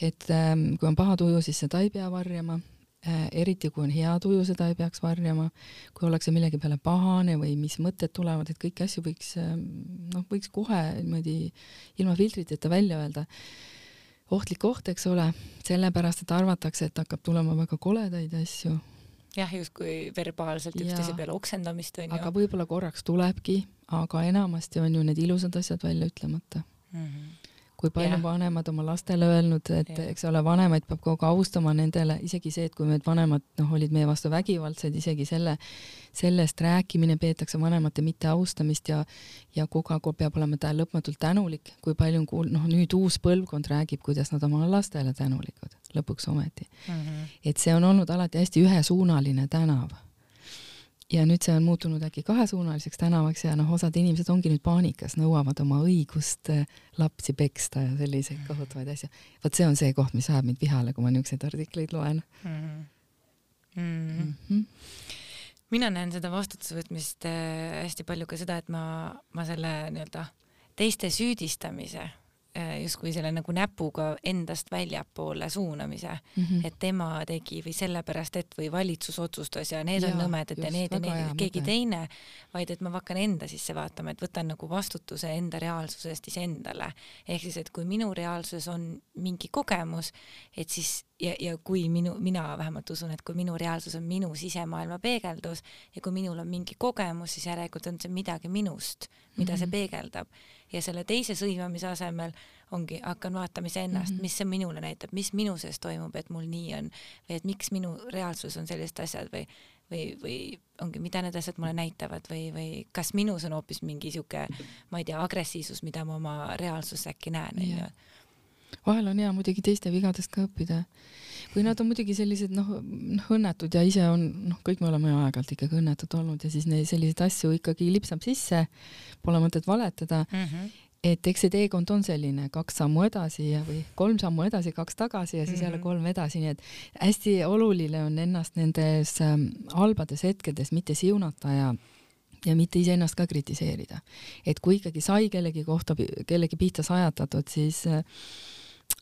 et ähm, kui on paha tuju, siis seda ei pea varjama eriti kui on hea tuju, seda ei peaks varjama, kui ollakse millegi peale pahane või mis mõtted tulevad, et kõiki asju võiks ähm, noh, võiks kohe niimoodi ilma filtriteta välja öelda. ohtlik oht, eks ole, sellepärast et arvatakse, et hakkab tulema väga koledaid asju. jah, justkui verbaalselt üksteise peale oksendamist onju. aga võib-olla korraks tulebki, aga enamasti on ju need ilusad asjad välja ütlemata mm. -hmm kui palju yeah. vanemad oma lastele öelnud, et yeah. eks ole, vanemaid peab kogu aeg austama nendele, isegi see, et kui need vanemad noh, olid meie vastu vägivaldsed, isegi selle, sellest rääkimine peetakse vanemate mitteaustamist ja ja kogu aeg peab olema ta lõpmatult tänulik, kui palju on kuul-, noh nüüd uus põlvkond räägib, kuidas nad oma lastele tänulikud, lõpuks ometi mm. -hmm. et see on olnud alati hästi ühesuunaline tänav ja nüüd see on muutunud äkki kahesuunaliseks tänavaks ja noh, osad inimesed ongi nüüd paanikas, nõuavad oma õigust äh, lapsi peksta ja selliseid kohutavaid asju. vot see on see koht, mis ajab mind vihale, kui ma niisuguseid artikleid loen mm. -hmm. Mm -hmm. mina näen seda vastutuse võtmist äh, hästi palju ka seda, et ma, ma selle nii-öelda teiste süüdistamise justkui selle nagu näpuga endast väljapoole suunamise mm, -hmm. et tema tegi või sellepärast, et või valitsus otsustas ja need ja, on nõmedad ja need ja need, keegi mõte. teine, vaid et ma hakkan enda sisse vaatama, et võtan nagu vastutuse enda reaalsusest iseendale. ehk siis, et kui minu reaalsuses on mingi kogemus, et siis ja, ja kui minu, mina vähemalt usun, et kui minu reaalsus on minu sisemaailma peegeldus ja kui minul on mingi kogemus, siis järelikult on see midagi minust, mida mm -hmm. see mhm. peegeldab ja selle teise sõimamise asemel ongi, hakkan vaatama iseennast mm, -hmm. mis see minule näitab, mis minu sees toimub, et mul nii on või et miks minu reaalsus on sellised asjad või või, või ongi, mida need asjad mulle näitavad või, või kas minus on hoopis mingi sihuke, ma ei tea, agressiivsus, mida ma oma reaalsuses äkki näen, onju vahel on hea muidugi teiste vigadest ka õppida. või nad on muidugi sellised noh, noh õnnetud ja ise on, noh, kõik me oleme aeg-ajalt ikkagi õnnetud olnud ja siis neid selliseid asju ikkagi lipsab sisse, pole mõtet valetada mm. -hmm et eks see teekond on selline kaks sammu edasi ja, või kolm sammu edasi, kaks tagasi ja siis mm -hmm. jälle kolm edasi, nii et hästi oluline on ennast nendes ähm, halbades hetkedes mitte siunata ja ja mitte iseennast ka kritiseerida. et kui ikkagi sai kellegi kohta, kellegi pihta sajatatud, siis äh,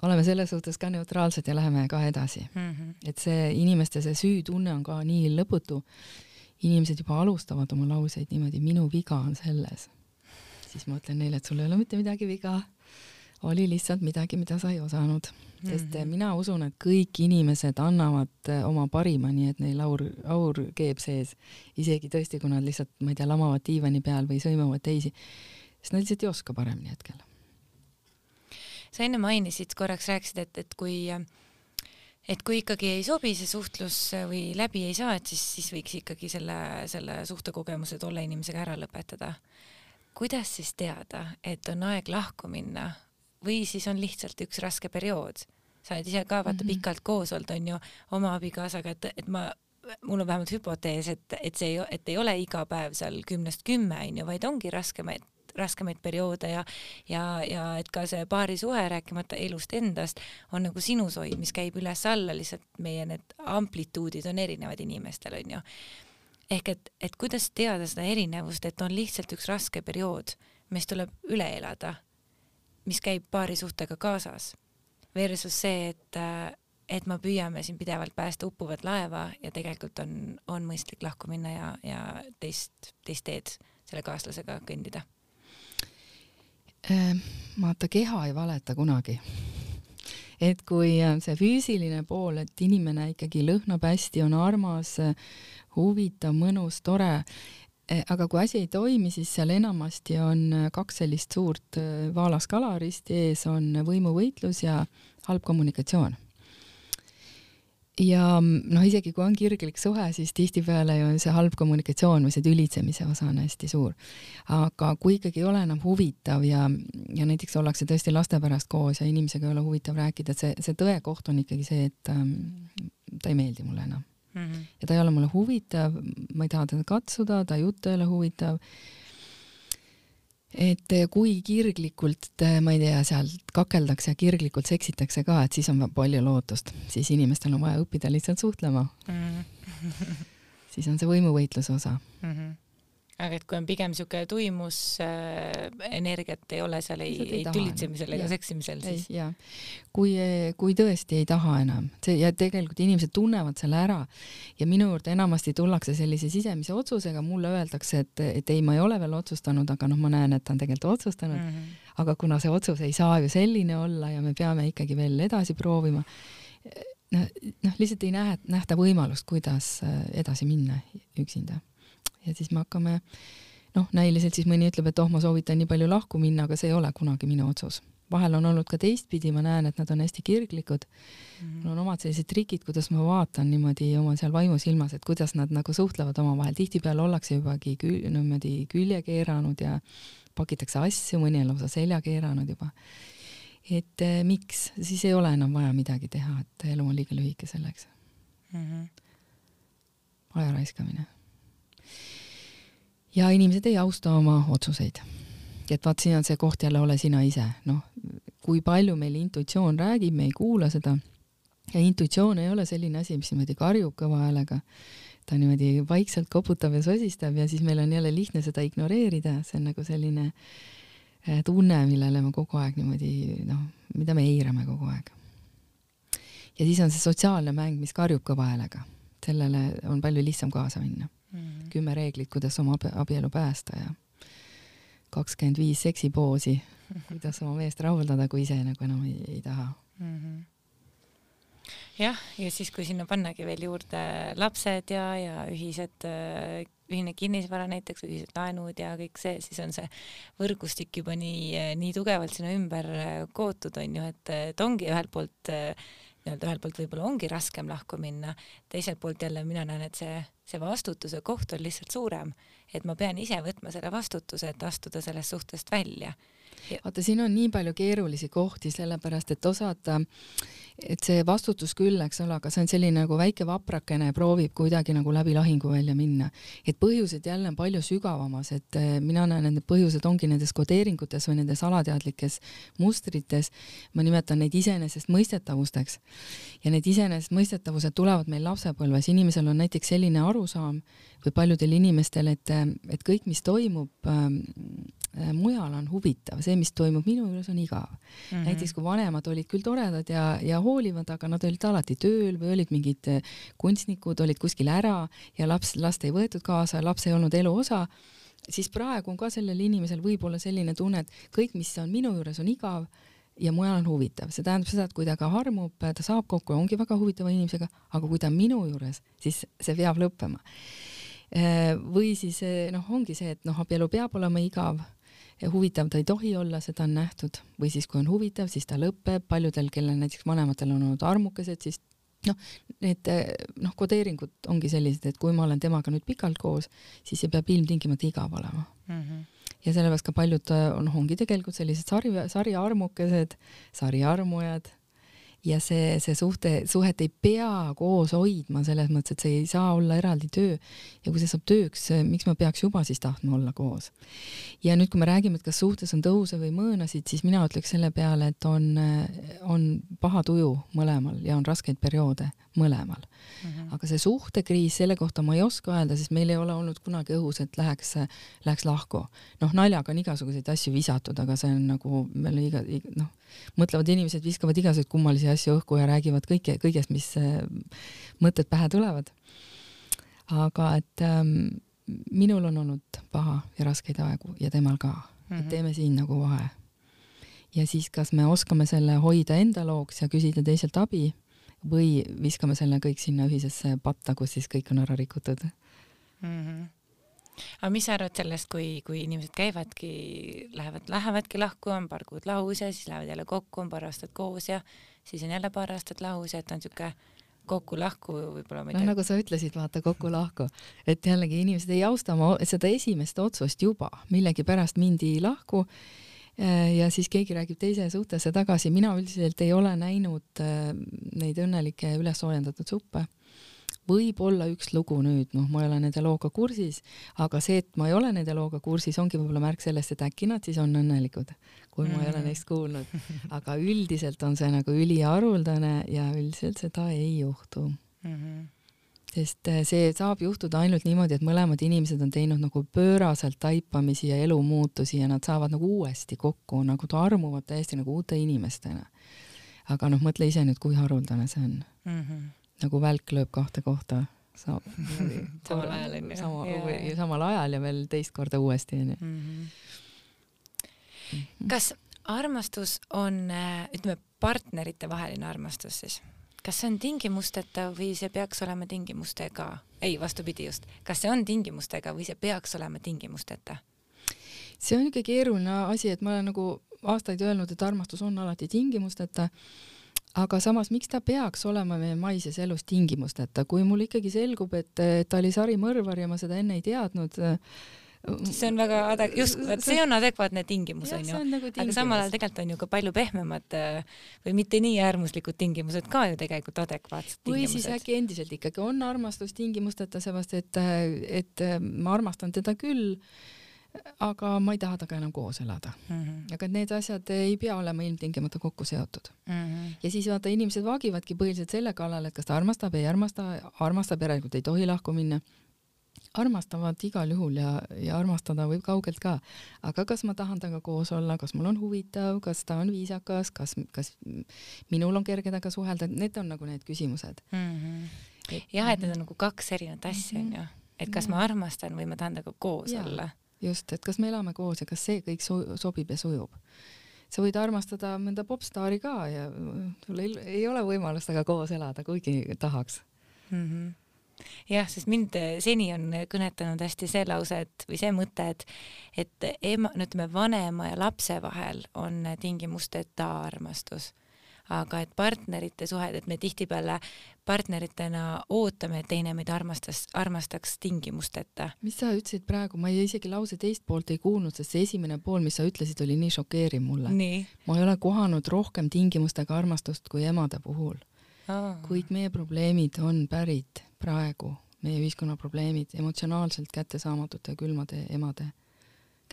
oleme selles suhtes ka neutraalsed ja läheme ka edasi mm. -hmm. et see inimeste see süütunne on ka nii lõputu. inimesed juba alustavad oma lauseid niimoodi, minu viga on selles. siis ma ütlen neile, et sul ei ole mitte midagi viga. oli lihtsalt midagi, mida sa ei osanud sest mm -hmm. mina usun, et kõik inimesed annavad äh, oma parima, nii et neil aur, aur keeb sees, isegi tõesti, kui nad lihtsalt, ma ei tea, lamavad diivani peal või sõimavad teisi, sest nad lihtsalt ei oska paremini hetkel. Sa enne mainisid, korraks rääkisid, et, et kui et kui ikkagi ei sobi see suhtlus või läbi ei saa, et siis, siis võiks ikkagi selle, selle suhtekogemuse tolle inimesega ära lõpetada. kuidas siis teada, et on aeg lahku minna või siis on lihtsalt üks raske periood. sa oled ise ka vaata mm -hmm. pikalt koos olnud, on ju, oma abikaasaga, et, et ma, mul on vähemalt hüpotees, et, et see ei, et ei ole iga päev seal kümnest kümme, on ju, vaid ongi raskemaid raskemaid perioode ja, ja, ja et ka see paarisuhe, rääkimata elust endast, on nagu sinusoid, mis käib üles-alla, lihtsalt meie need amplituudid on erinevad inimestel, on ju. ehk et, et kuidas teada seda erinevust, et on lihtsalt üks raske periood, mis tuleb üle elada mis käib paarisuhtega kaasas versus see, et, et me püüame siin pidevalt päästa uppuvat laeva ja tegelikult on, on mõistlik lahku minna ja, ja teist, teist teed selle kaaslasega kõndida. Ehm, vaata, keha ei valeta kunagi. et kui see füüsiline pool, et inimene ikkagi lõhnab hästi, on armas, huvitav, mõnus, tore Eh, aga kui asi ei toimi, siis seal enamasti on eh, kaks sellist suurt vaalaskala risti ees, on võimuvõitlus ja halb kommunikatsioon. Ja noh, isegi kui on kirglik suhe, siis tihtipeale ju see halb kommunikatsioon või see tülitsemise osa on hästi suur. aga kui ikkagi ei ole enam huvitav ja, ja näiteks ollakse tõesti laste pärast koos ja inimesega ei ole huvitav rääkida, et see, see tõekoht on ikkagi see, et ähm, ta ei meeldi mulle enam mm. -hmm. ja ta ei ole mulle huvitav, ma ei taha teda katsuda, ta jutt ei ole huvitav. Et kui kirglikult, ma ei tea, seal kakeldakse ja kirglikult seksitakse ka, et siis on palju lootust, siis inimestel on vaja õppida lihtsalt suhtlema mm. -hmm. [LAUGHS] siis on see võimuvõitluse osa mm. -hmm aga et kui on pigem niisugune tuimus äh,, energiat ei ole seal ei, ei, ei tülitsemisel ega seksimisel, siis. ja kui, kui tõesti ei taha enam, see ja tegelikult inimesed tunnevad selle ära ja minu juurde enamasti tullakse sellise sisemise otsusega, mulle öeldakse, et, et ei, ma ei ole veel otsustanud, aga noh, ma näen, et ta on tegelikult otsustanud mm. -hmm. aga kuna see otsus ei saa ju selline olla ja me peame ikkagi veel edasi proovima, noh, noh, lihtsalt ei näe, nähta võimalust, kuidas äh, edasi minna üksinda ja siis me hakkame noh, näiliselt siis mõni ütleb, et oh, ma soovitan nii palju lahku minna, aga see ei ole kunagi minu otsus. vahel on olnud ka teistpidi, ma näen, et nad on hästi kirglikud mm. -hmm. mul on omad sellised trikid, kuidas ma vaatan niimoodi oma seal vaimusilmas, et kuidas nad nagu suhtlevad omavahel, tihtipeale ollakse jubagi kül, niimoodi külje keeranud ja pakitakse asju, mõni on lausa selja keeranud juba. et eh, miks, siis ei ole enam vaja midagi teha, et elu on liiga lühike selleks mm. -hmm. aja raiskamine ja inimesed ei austa oma otsuseid. et vaat siin on see koht jälle, ole sina ise, noh, kui palju meil intuitsioon räägib, me ei kuula seda. Ja intuitsioon ei ole selline asi, mis niimoodi karjub kõva häälega, ta niimoodi vaikselt koputab ja sosistab ja siis meil on jälle lihtne seda ignoreerida, see on nagu selline eh, tunne, millele me kogu aeg niimoodi noh, mida me eirame kogu aeg. ja siis on see sotsiaalne mäng, mis karjub kõva häälega, sellele on palju lihtsam kaasa minna mm. -hmm. kümme reeglit, kuidas oma abielu päästa ja kakskümmend viis seksipoosi, [LAUGHS] kuidas oma meest rahuldada, kui ise nagu enam ei, ei taha mm. -hmm jah, ja siis, kui sinna pannagi veel juurde lapsed ja, ja ühised, ühine kinnisvara näiteks, ühised laenud ja kõik see, siis on see võrgustik juba nii, nii tugevalt sinna ümber kootud, on ju, et, et ongi ühelt poolt nii-öelda ühelt poolt võib-olla ongi raskem lahku minna, teiselt poolt jälle mina näen, et see, see vastutuse koht on lihtsalt suurem, et ma pean ise võtma selle vastutuse, et astuda sellest suhtest välja. Vaata, siin on nii palju keerulisi kohti, sellepärast et osata et see vastutus küll, eks ole, aga see on selline nagu väike vaprakene proovib kuidagi nagu läbi lahinguvälja minna. et põhjused jälle on palju sügavamas, et eh, mina näen, et need põhjused ongi nendes kodeeringutes või nendes alateadlikes mustrites, ma nimetan neid iseenesestmõistetavusteks. ja need iseenesestmõistetavused tulevad meil lapsepõlves, inimesel on näiteks selline arusaam või paljudel inimestel, et, et kõik, mis toimub ähm, Äh, mujal on huvitav, see, mis toimub minu juures, on igav mm. -hmm. näiteks kui vanemad olid küll toredad ja, ja hoolivad, aga nad olid alati tööl või olid mingid äh, kunstnikud, olid kuskil ära ja laps, last ei võetud kaasa, laps ei olnud elu osa, siis praegu on ka sellel inimesel võib-olla selline tunne, et kõik, mis on minu juures, on igav ja mujal on huvitav, see tähendab seda, et kui ta ka armub, ta saab kokku ja ongi väga huvitava inimesega, aga kui ta on minu juures, siis see peab lõppema. Või siis noh, ongi see, et noh, abielu peab olema igav huvitav ta ei tohi olla, seda on nähtud, või siis kui on huvitav, siis ta lõpeb, paljudel, kellel näiteks vanematel on olnud armukesed, siis noh, need noh, kodeeringud ongi sellised, et kui ma olen temaga nüüd pikalt koos, siis see peab ilmtingimata igav olema mm. -hmm. ja sellepärast ka paljud noh, ongi tegelikult sellised sari, sariarmukesed, sariarmujad ja see, see suhte, suhet ei pea koos hoidma selles mõttes, et see ei saa olla eraldi töö. ja kui see saab tööks, miks ma peaks juba siis tahtma olla koos? ja nüüd, kui me räägime, et kas suhtes on tõuse või mõõnasid, siis mina ütleks selle peale, et on, on paha tuju mõlemal ja on raskeid perioode mõlemal mm. -hmm. aga see suhtekriis, selle kohta ma ei oska öelda, sest meil ei ole olnud kunagi õhus, et läheks, läheks lahku. noh, naljaga on igasuguseid asju visatud, aga see on nagu meil iga, iga, noh, mõtlevad inimesed viskavad igasuguseid kummalisi asju õhku ja räägivad kõike, kõigest, mis mõtted pähe tulevad. aga et ähm, minul on olnud paha ja raskeid aegu ja temal ka mm, -hmm. et mhm. teeme siin nagu vahe. ja siis, kas me oskame selle hoida enda looks ja küsida teiselt abi või viskame selle kõik sinna ühisesse patta, kus siis kõik on ära rikutud mm. -hmm aga mis sa arvad sellest, kui, kui inimesed käivadki, lähevad, lähevadki lahku, on paar kuud lahus ja siis lähevad jälle kokku, on paar aastat koos ja siis on jälle paar aastat lahus ja et on siuke kokku-lahku võib-olla ma ei tea. no nagu sa ütlesid, vaata kokku-lahku, et jällegi inimesed ei austa oma seda esimest otsust juba, millegipärast mindi lahku ja siis keegi räägib teise suhtesse tagasi, mina üldiselt ei ole näinud äh, neid õnnelikke üles soojendatud suppe võib-olla üks lugu nüüd, noh, ma ei ole nende looga kursis, aga see, et ma ei ole nende looga kursis, ongi võib-olla märk sellest, et äkki nad siis on õnnelikud, kui mm ma ei ole neist kuulnud. aga üldiselt on see nagu üliharuldane ja üldiselt seda ei juhtu. Mm. -hmm sest eh, see saab juhtuda ainult niimoodi, et mõlemad inimesed on teinud nagu pööraselt taipamisi ja elumuutusi ja nad saavad nagu uuesti kokku, nagu armuvad täiesti nagu uute inimestena. aga noh, mõtle ise nüüd, kui haruldane see on mm. -hmm nagu välk lööb kahte kohta saab [LAUGHS] samal ajal onju. sama või samal ajal ja veel teist korda uuesti onju. Mhm. Mhm. kas armastus on, ütleme, partnerite vaheline armastus siis? Kas see on tingimusteta või see peaks olema tingimustega? ei, vastupidi just. kas see on tingimustega või see peaks olema tingimusteta? see on ikka keeruline asi, et ma olen nagu aastaid öelnud, et armastus on alati tingimusteta aga samas, miks ta peaks olema meie maises elus tingimusteta, kui mul ikkagi selgub, et ta oli sarimõrvar ja ma seda enne ei teadnud, see on väga adek-, just, vot see on adekvaatne tingimus onju, nagu aga samal ajal tegelikult on ju ka palju pehmemad või mitte nii äärmuslikud tingimused ka ju tegelikult adekvaatsed tingimused. või siis äkki endiselt ikkagi on armastus tingimusteta, seepärast et, et ma armastan teda küll aga ma ei taha temaga enam koos elada mm. -hmm. aga need asjad ei pea olema ilmtingimata kokku seotud mm. -hmm. ja siis vaata, inimesed vaagivadki põhiliselt selle kallal, et kas ta armastab, ei armasta, armastab järelikult ei tohi lahku minna. Armastavad igal juhul ja, ja armastada võib kaugelt ka, aga kas ma tahan temaga koos olla, kas mul on huvitav, kas ta on viisakas, kas, kas minul on kerge temaga suhelda, need on nagu need küsimused mm. -hmm. jah, et need on nagu kaks erinevat asja onju mm -hmm., et kas ma armastan või ma tahan temaga koos ja. olla just, et kas me elame koos ja kas see kõik so sobib ja sujub. sa võid armastada mõnda popstaari ka ja sul ei, ei ole võimalust temaga koos elada, kuigi tahaks mm. -hmm jah, sest mind seni on kõnetanud hästi see lause, et või see mõte, et et ema, no ütleme, vanema ja lapse vahel on tingimusteta armastus aga et partnerite suhed, et me tihtipeale partneritena ootame, et teine meid armastas, armastaks tingimusteta. mis sa ütlesid praegu, ma ei, isegi lause teist poolt ei kuulnud, sest see esimene pool, mis sa ütlesid, oli nii šokeeriv mulle. ma ei ole kohanud rohkem tingimustega armastust kui emade puhul. kuid meie probleemid on pärit praegu, meie ühiskonna probleemid emotsionaalselt kättesaamatute külmade emade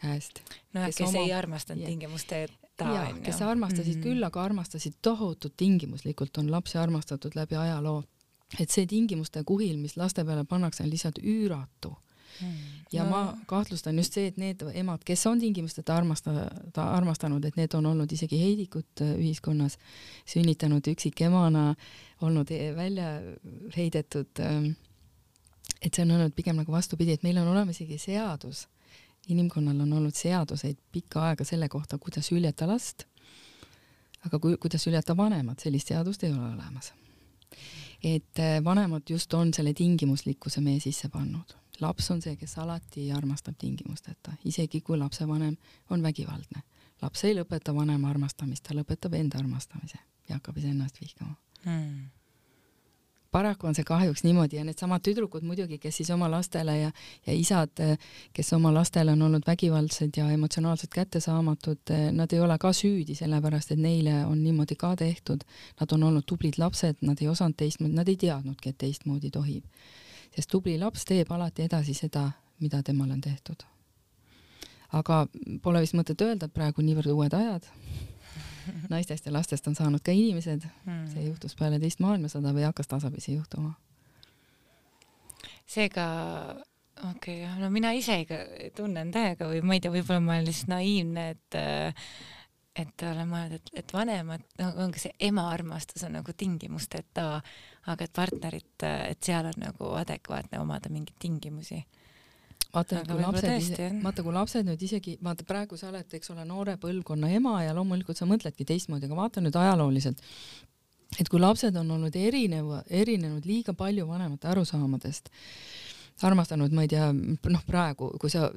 käest. no kes, kes oma... ei armastanud tingimusteta jaa, kes armastasid mm -hmm. küll, aga armastasid tohutult tingimuslikult, on lapsi armastatud läbi ajaloo. et see tingimuste kuhil, mis laste peale pannakse, on lihtsalt üüratu mm. Ja no. ma kahtlustan just see, et need emad, kes on tingimusteta armastada, armastanud, et need on olnud isegi heidikud äh, ühiskonnas, sünnitanud üksikemana, olnud e-, välja heidetud. Ähm, et see on olnud pigem nagu vastupidi, et meil on olemas isegi seadus inimkonnal on olnud seaduseid pikka aega selle kohta, kuidas hüljata last. aga kui, kuidas üllata vanemad, sellist seadust ei ole olemas. et äh, vanemad just on selle tingimuslikkuse meie sisse pannud. Laps on see, kes alati armastab tingimusteta, isegi kui lapsevanem on vägivaldne. laps ei lõpeta vanema armastamist, ta lõpetab enda armastamise ja hakkab iseennast vihkama hmm paraku on see kahjuks niimoodi ja needsamad tüdrukud muidugi, kes siis oma lastele ja, ja isad, kes oma lastele on olnud vägivaldsed ja emotsionaalselt kättesaamatud, nad ei ole ka süüdi, sellepärast et neile on niimoodi ka tehtud. Nad on olnud tublid lapsed, nad ei osanud teistmoodi, nad ei teadnudki, et teistmoodi tohib. Sest tubli laps teeb alati edasi seda, mida temale on tehtud. aga pole vist mõtet öelda, et praegu niivõrd uued ajad [LAUGHS] naistest ja lastest on saanud ka inimesed hmm.. see juhtus peale teist maailmasõda või hakkas tasapisi juhtuma. seega okei okay,, no mina ise tunnen täiega või ma ei tea, võib-olla ma olen lihtsalt naiivne, et et olen mõelnud, et, et vanemad, no ongi see ema armastus on nagu tingimusteta, aga et partnerit, et seal on nagu adekvaatne omada mingeid tingimusi. Vaata nüüd, kui lapsed, vaata kui lapsed nüüd isegi, vaata praegu sa oled, eks ole, noore põlvkonna ema ja loomulikult sa mõtledki teistmoodi, aga vaata nüüd ajalooliselt, et kui lapsed on olnud erineva, erinenud liiga palju vanemate arusaamadest, armastanud, ma ei tea, noh, praegu, kui sa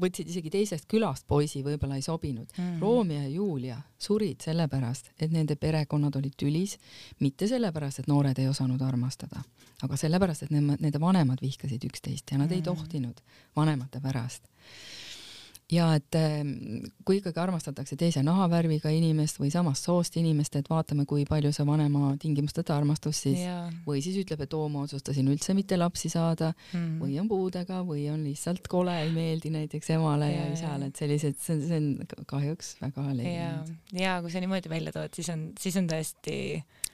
võtsid isegi teisest külast poisi, võib-olla ei sobinud mm. -hmm. Romeo ja Julia surid sellepärast, et nende perekonnad olid tülis, mitte sellepärast, et noored ei osanud armastada, aga sellepärast, et nende vanemad vihkasid üksteist ja nad mm. -hmm. ei tohtinud vanemate pärast ja et ehm, kui ikkagi armastatakse teise nahavärviga inimest või samast soost inimest, et vaatame, kui palju see vanema tingimusteta armastus siis yeah. või siis ütleb, et oo, ma otsustasin üldse mitte lapsi saada mm. või on puudega või on lihtsalt kole, ei meeldi näiteks emale yeah, ja isale, et sellised, see on, see on kahjuks väga levinud. ja, ja kui sa niimoodi välja tood, siis on, siis on tõesti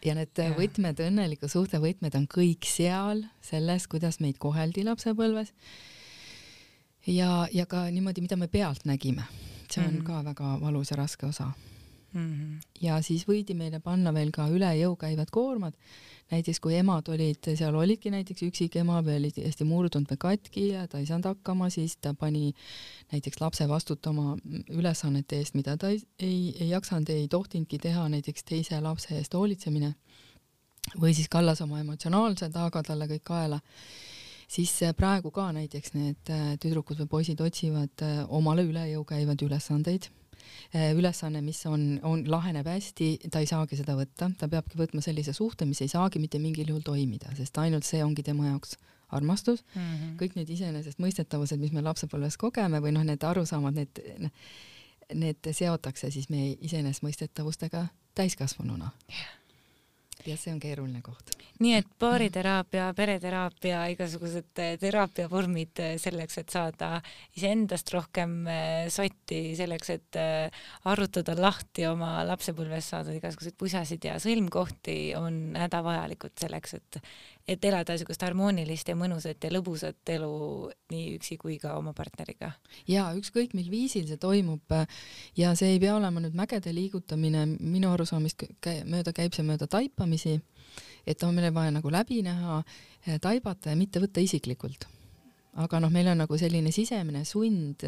ja need yeah. võtmed, õnneliku suhte võtmed on kõik seal selles, kuidas meid koheldi lapsepõlves ja, ja ka niimoodi, mida me pealt nägime, see on mm -hmm. ka väga valus ja raske osa mm. -hmm. ja siis võidi meile panna veel ka üle jõu käivad koormad, näiteks kui emad olid, seal olidki näiteks üksikema või oli hästi murdunud või katki ja ta ei saanud hakkama, siis ta pani näiteks lapse vastutama ülesannete eest, mida ta ei, ei, ei jaksanud, ei tohtinudki teha, näiteks teise lapse eest hoolitsemine või siis kallas oma emotsionaalse taaga talle kõik kaela siis äh, praegu ka näiteks need äh, tüdrukud või poisid otsivad äh, omale üle jõu käivaid ülesandeid ülesanne, mis on, on, laheneb hästi, ta ei saagi seda võtta, ta peabki võtma sellise suhte, mis ei saagi mitte mingil juhul toimida, sest ainult see ongi tema jaoks armastus mm. -hmm. kõik need iseenesestmõistetavused, mis me lapsepõlves kogeme või noh, need arusaamad, need, need seotakse siis meie iseenesestmõistetavustega täiskasvanuna yeah ja see on keeruline koht. nii et baariteraapia, pereteraapia, igasugused eh, teraapiavormid eh, selleks, et saada iseendast rohkem eh, sotti, selleks, et arvutada lahti oma lapsepõlves saadud igasuguseid pusasid ja sõlmkohti, on hädavajalikud selleks, et et elada niisugust harmoonilist ja mõnusat ja lõbusat elu nii üksi kui ka oma partneriga. ja ükskõik mil viisil see toimub ja see ei pea olema nüüd mägede liigutamine, minu arusaamist mööda käib see mööda taipamisi, et on meil vaja nagu läbi näha, taibata ja mitte võtta isiklikult. aga noh, meil on nagu selline sisemine sund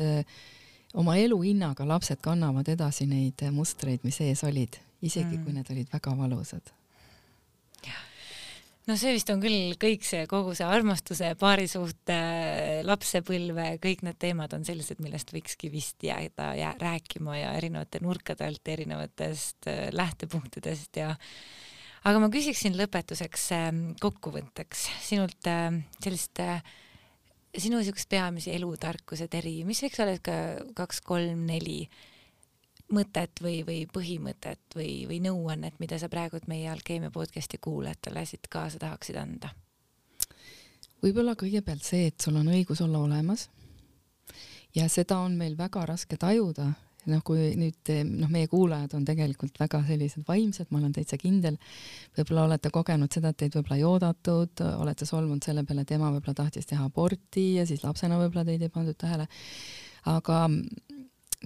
oma eluhinnaga lapsed kannavad edasi neid mustreid, mis ees olid, isegi mm. kui need olid väga valusad no see vist on küll kõik see, kogu see armastuse, paarisuhte, lapsepõlve, kõik need teemad on sellised, millest võikski vist jääda jää, rääkima ja erinevate nurkade alt, erinevatest äh, lähtepunktidest ja aga ma küsiksin lõpetuseks äh, kokkuvõtteks sinult äh, sellist sinu niisugust peamisi elutarkused eri, mis võiks olla ka kaks-kolm-neli mõtet või, või põhimõtet või, või nõuannet, mida sa praegult meie Alkeemia podcasti kuulajatele siit kaasa tahaksid anda? võib-olla kõigepealt see, et sul on õigus olla olemas ja seda on meil väga raske tajuda, noh, kui nüüd noh, meie kuulajad on tegelikult väga sellised vaimsed, ma olen täitsa kindel, võib-olla olete kogenud seda, et teid võib-olla ei oodatud, olete solvunud selle peale, et ema võib-olla tahtis teha aborti ja siis lapsena võib-olla teid ei pandud tähele. aga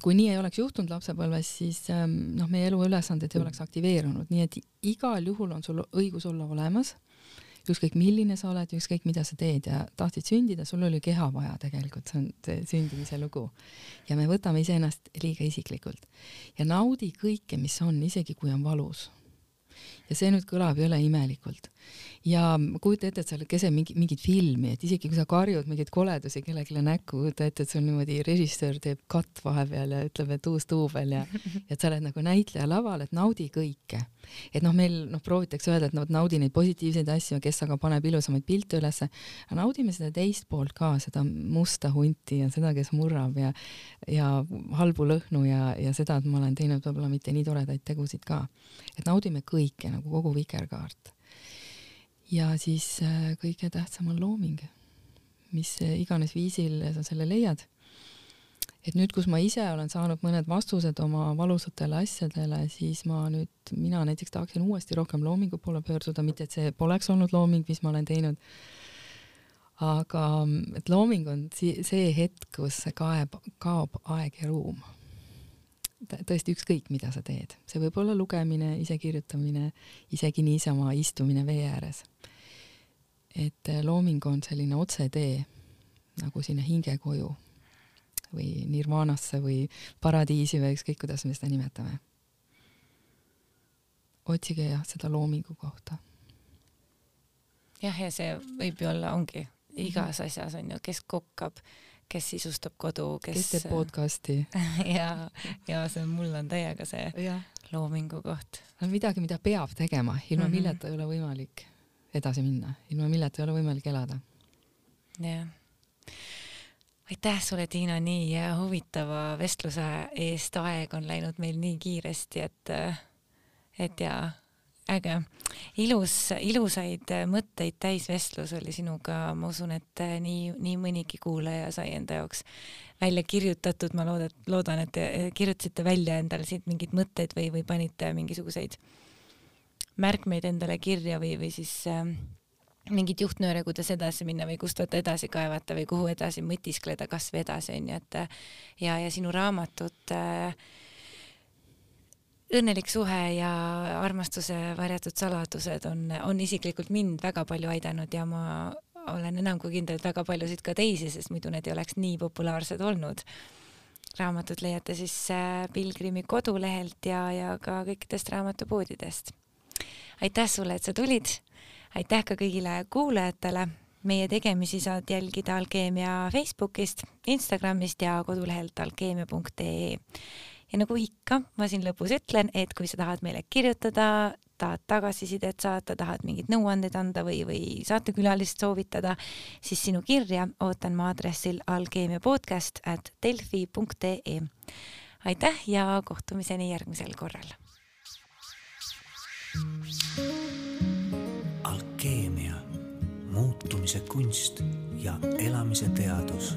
kui nii ei oleks juhtunud lapsepõlves, siis ähm, noh, meie eluülesanded ei oleks aktiveerunud, nii et igal juhul on sul õigus olla olemas. ükskõik milline sa oled, ükskõik mida sa teed ja tahtsid sündida, sul oli keha vaja tegelikult, see on see sündimise lugu. ja me võtame iseennast liiga isiklikult ja naudi kõike, mis on, isegi kui on valus ja see nüüd kõlab jõle imelikult. Ja kujuta ette, et sa oled keset mingi, mingit filmi, et isegi kui sa karjud mingeid koledusi kellelegi näkku, kujuta ette, et sul niimoodi režissöör teeb katt vahepeal ja ütleb, et uus duubel ja, [LAUGHS] ja sa oled nagu näitleja laval, et naudi kõike. et noh, meil noh, proovitakse öelda, et no naudi neid positiivseid asju, kes aga paneb ilusamaid pilte ülesse, aga naudime seda teist poolt ka, seda musta hunti ja seda, kes murrab ja, ja halbu lõhnu ja, ja seda, et ma olen teinud võib-olla mitte nii toredaid tegusid ka. et naudime kõike nagu kogu vikerkaart. Ja siis äh, kõige tähtsam on looming, mis äh, iganes viisil sa selle leiad. et nüüd, kus ma ise olen saanud mõned vastused oma valusatele asjadele, siis ma nüüd, mina näiteks tahaksin uuesti rohkem loomingu poole pöörduda, mitte et see poleks olnud looming, mis ma olen teinud aga et looming on see hetk, kus kaeb, kaob aeg ja ruum tõesti ükskõik, mida sa teed, see võib olla lugemine, isekirjutamine, isegi niisama istumine vee ääres. et äh, looming on selline otsetee nagu sinna hingekoju või nirvaanasse või paradiisi või ükskõik, kuidas me seda nimetame. otsige jah, seda loomingu kohta. jah, ja see võib ju olla, ongi igas asjas on ju, kes kokkab kes sisustab kodu, kes kes teeb podcast'i [LAUGHS] ja, ja see mul on täiega see ja. loomingu koht. on midagi, mida peab tegema, ilma mm -hmm. milleta ei ole võimalik edasi minna, ilma milleta ei ole võimalik elada. jah. aitäh sulle, Tiina, nii huvitava vestluse eest, aeg on läinud meil nii kiiresti, et, et ja äge, ilus, ilusaid mõtteid täis vestlus oli sinuga, ma usun, et nii, nii mõnigi kuulaja sai enda jaoks välja kirjutatud, ma loodan, loodan, et te kirjutasite välja endale siit mingeid mõtteid või, või panite mingisuguseid märkmeid endale kirja või, või siis äh, mingeid juhtnööre, kuidas edasi minna või kust võtta edasi kaevata või kuhu edasi mõtiskleda, kasvõi edasi onju, et ja, ja sinu raamatut äh, õnnelik suhe ja armastuse varjatud saladused on, on isiklikult mind väga palju aidanud ja ma olen enam kui kindel, et väga paljusid ka teisi, sest muidu need ei oleks nii populaarsed olnud. raamatut leiate siis äh, Pilgrimi kodulehelt ja, ja ka kõikidest raamatupoodidest. aitäh sulle, et sa tulid. aitäh ka kõigile kuulajatele. meie tegemisi saad jälgida Alkeemia Facebookist, Instagramist ja kodulehelt alkeemia.ee ja nagu ikka, ma siin lõpus ütlen, et kui sa tahad meile kirjutada, tahad tagasisidet saata, tahad mingeid nõuandeid anda või, või saatekülalist soovitada, siis sinu kirja ootan ma aadressil alkeemiapodcast at delfi.ee. aitäh ja kohtumiseni järgmisel korral. alkeemia, muutumise kunst ja elamise teadus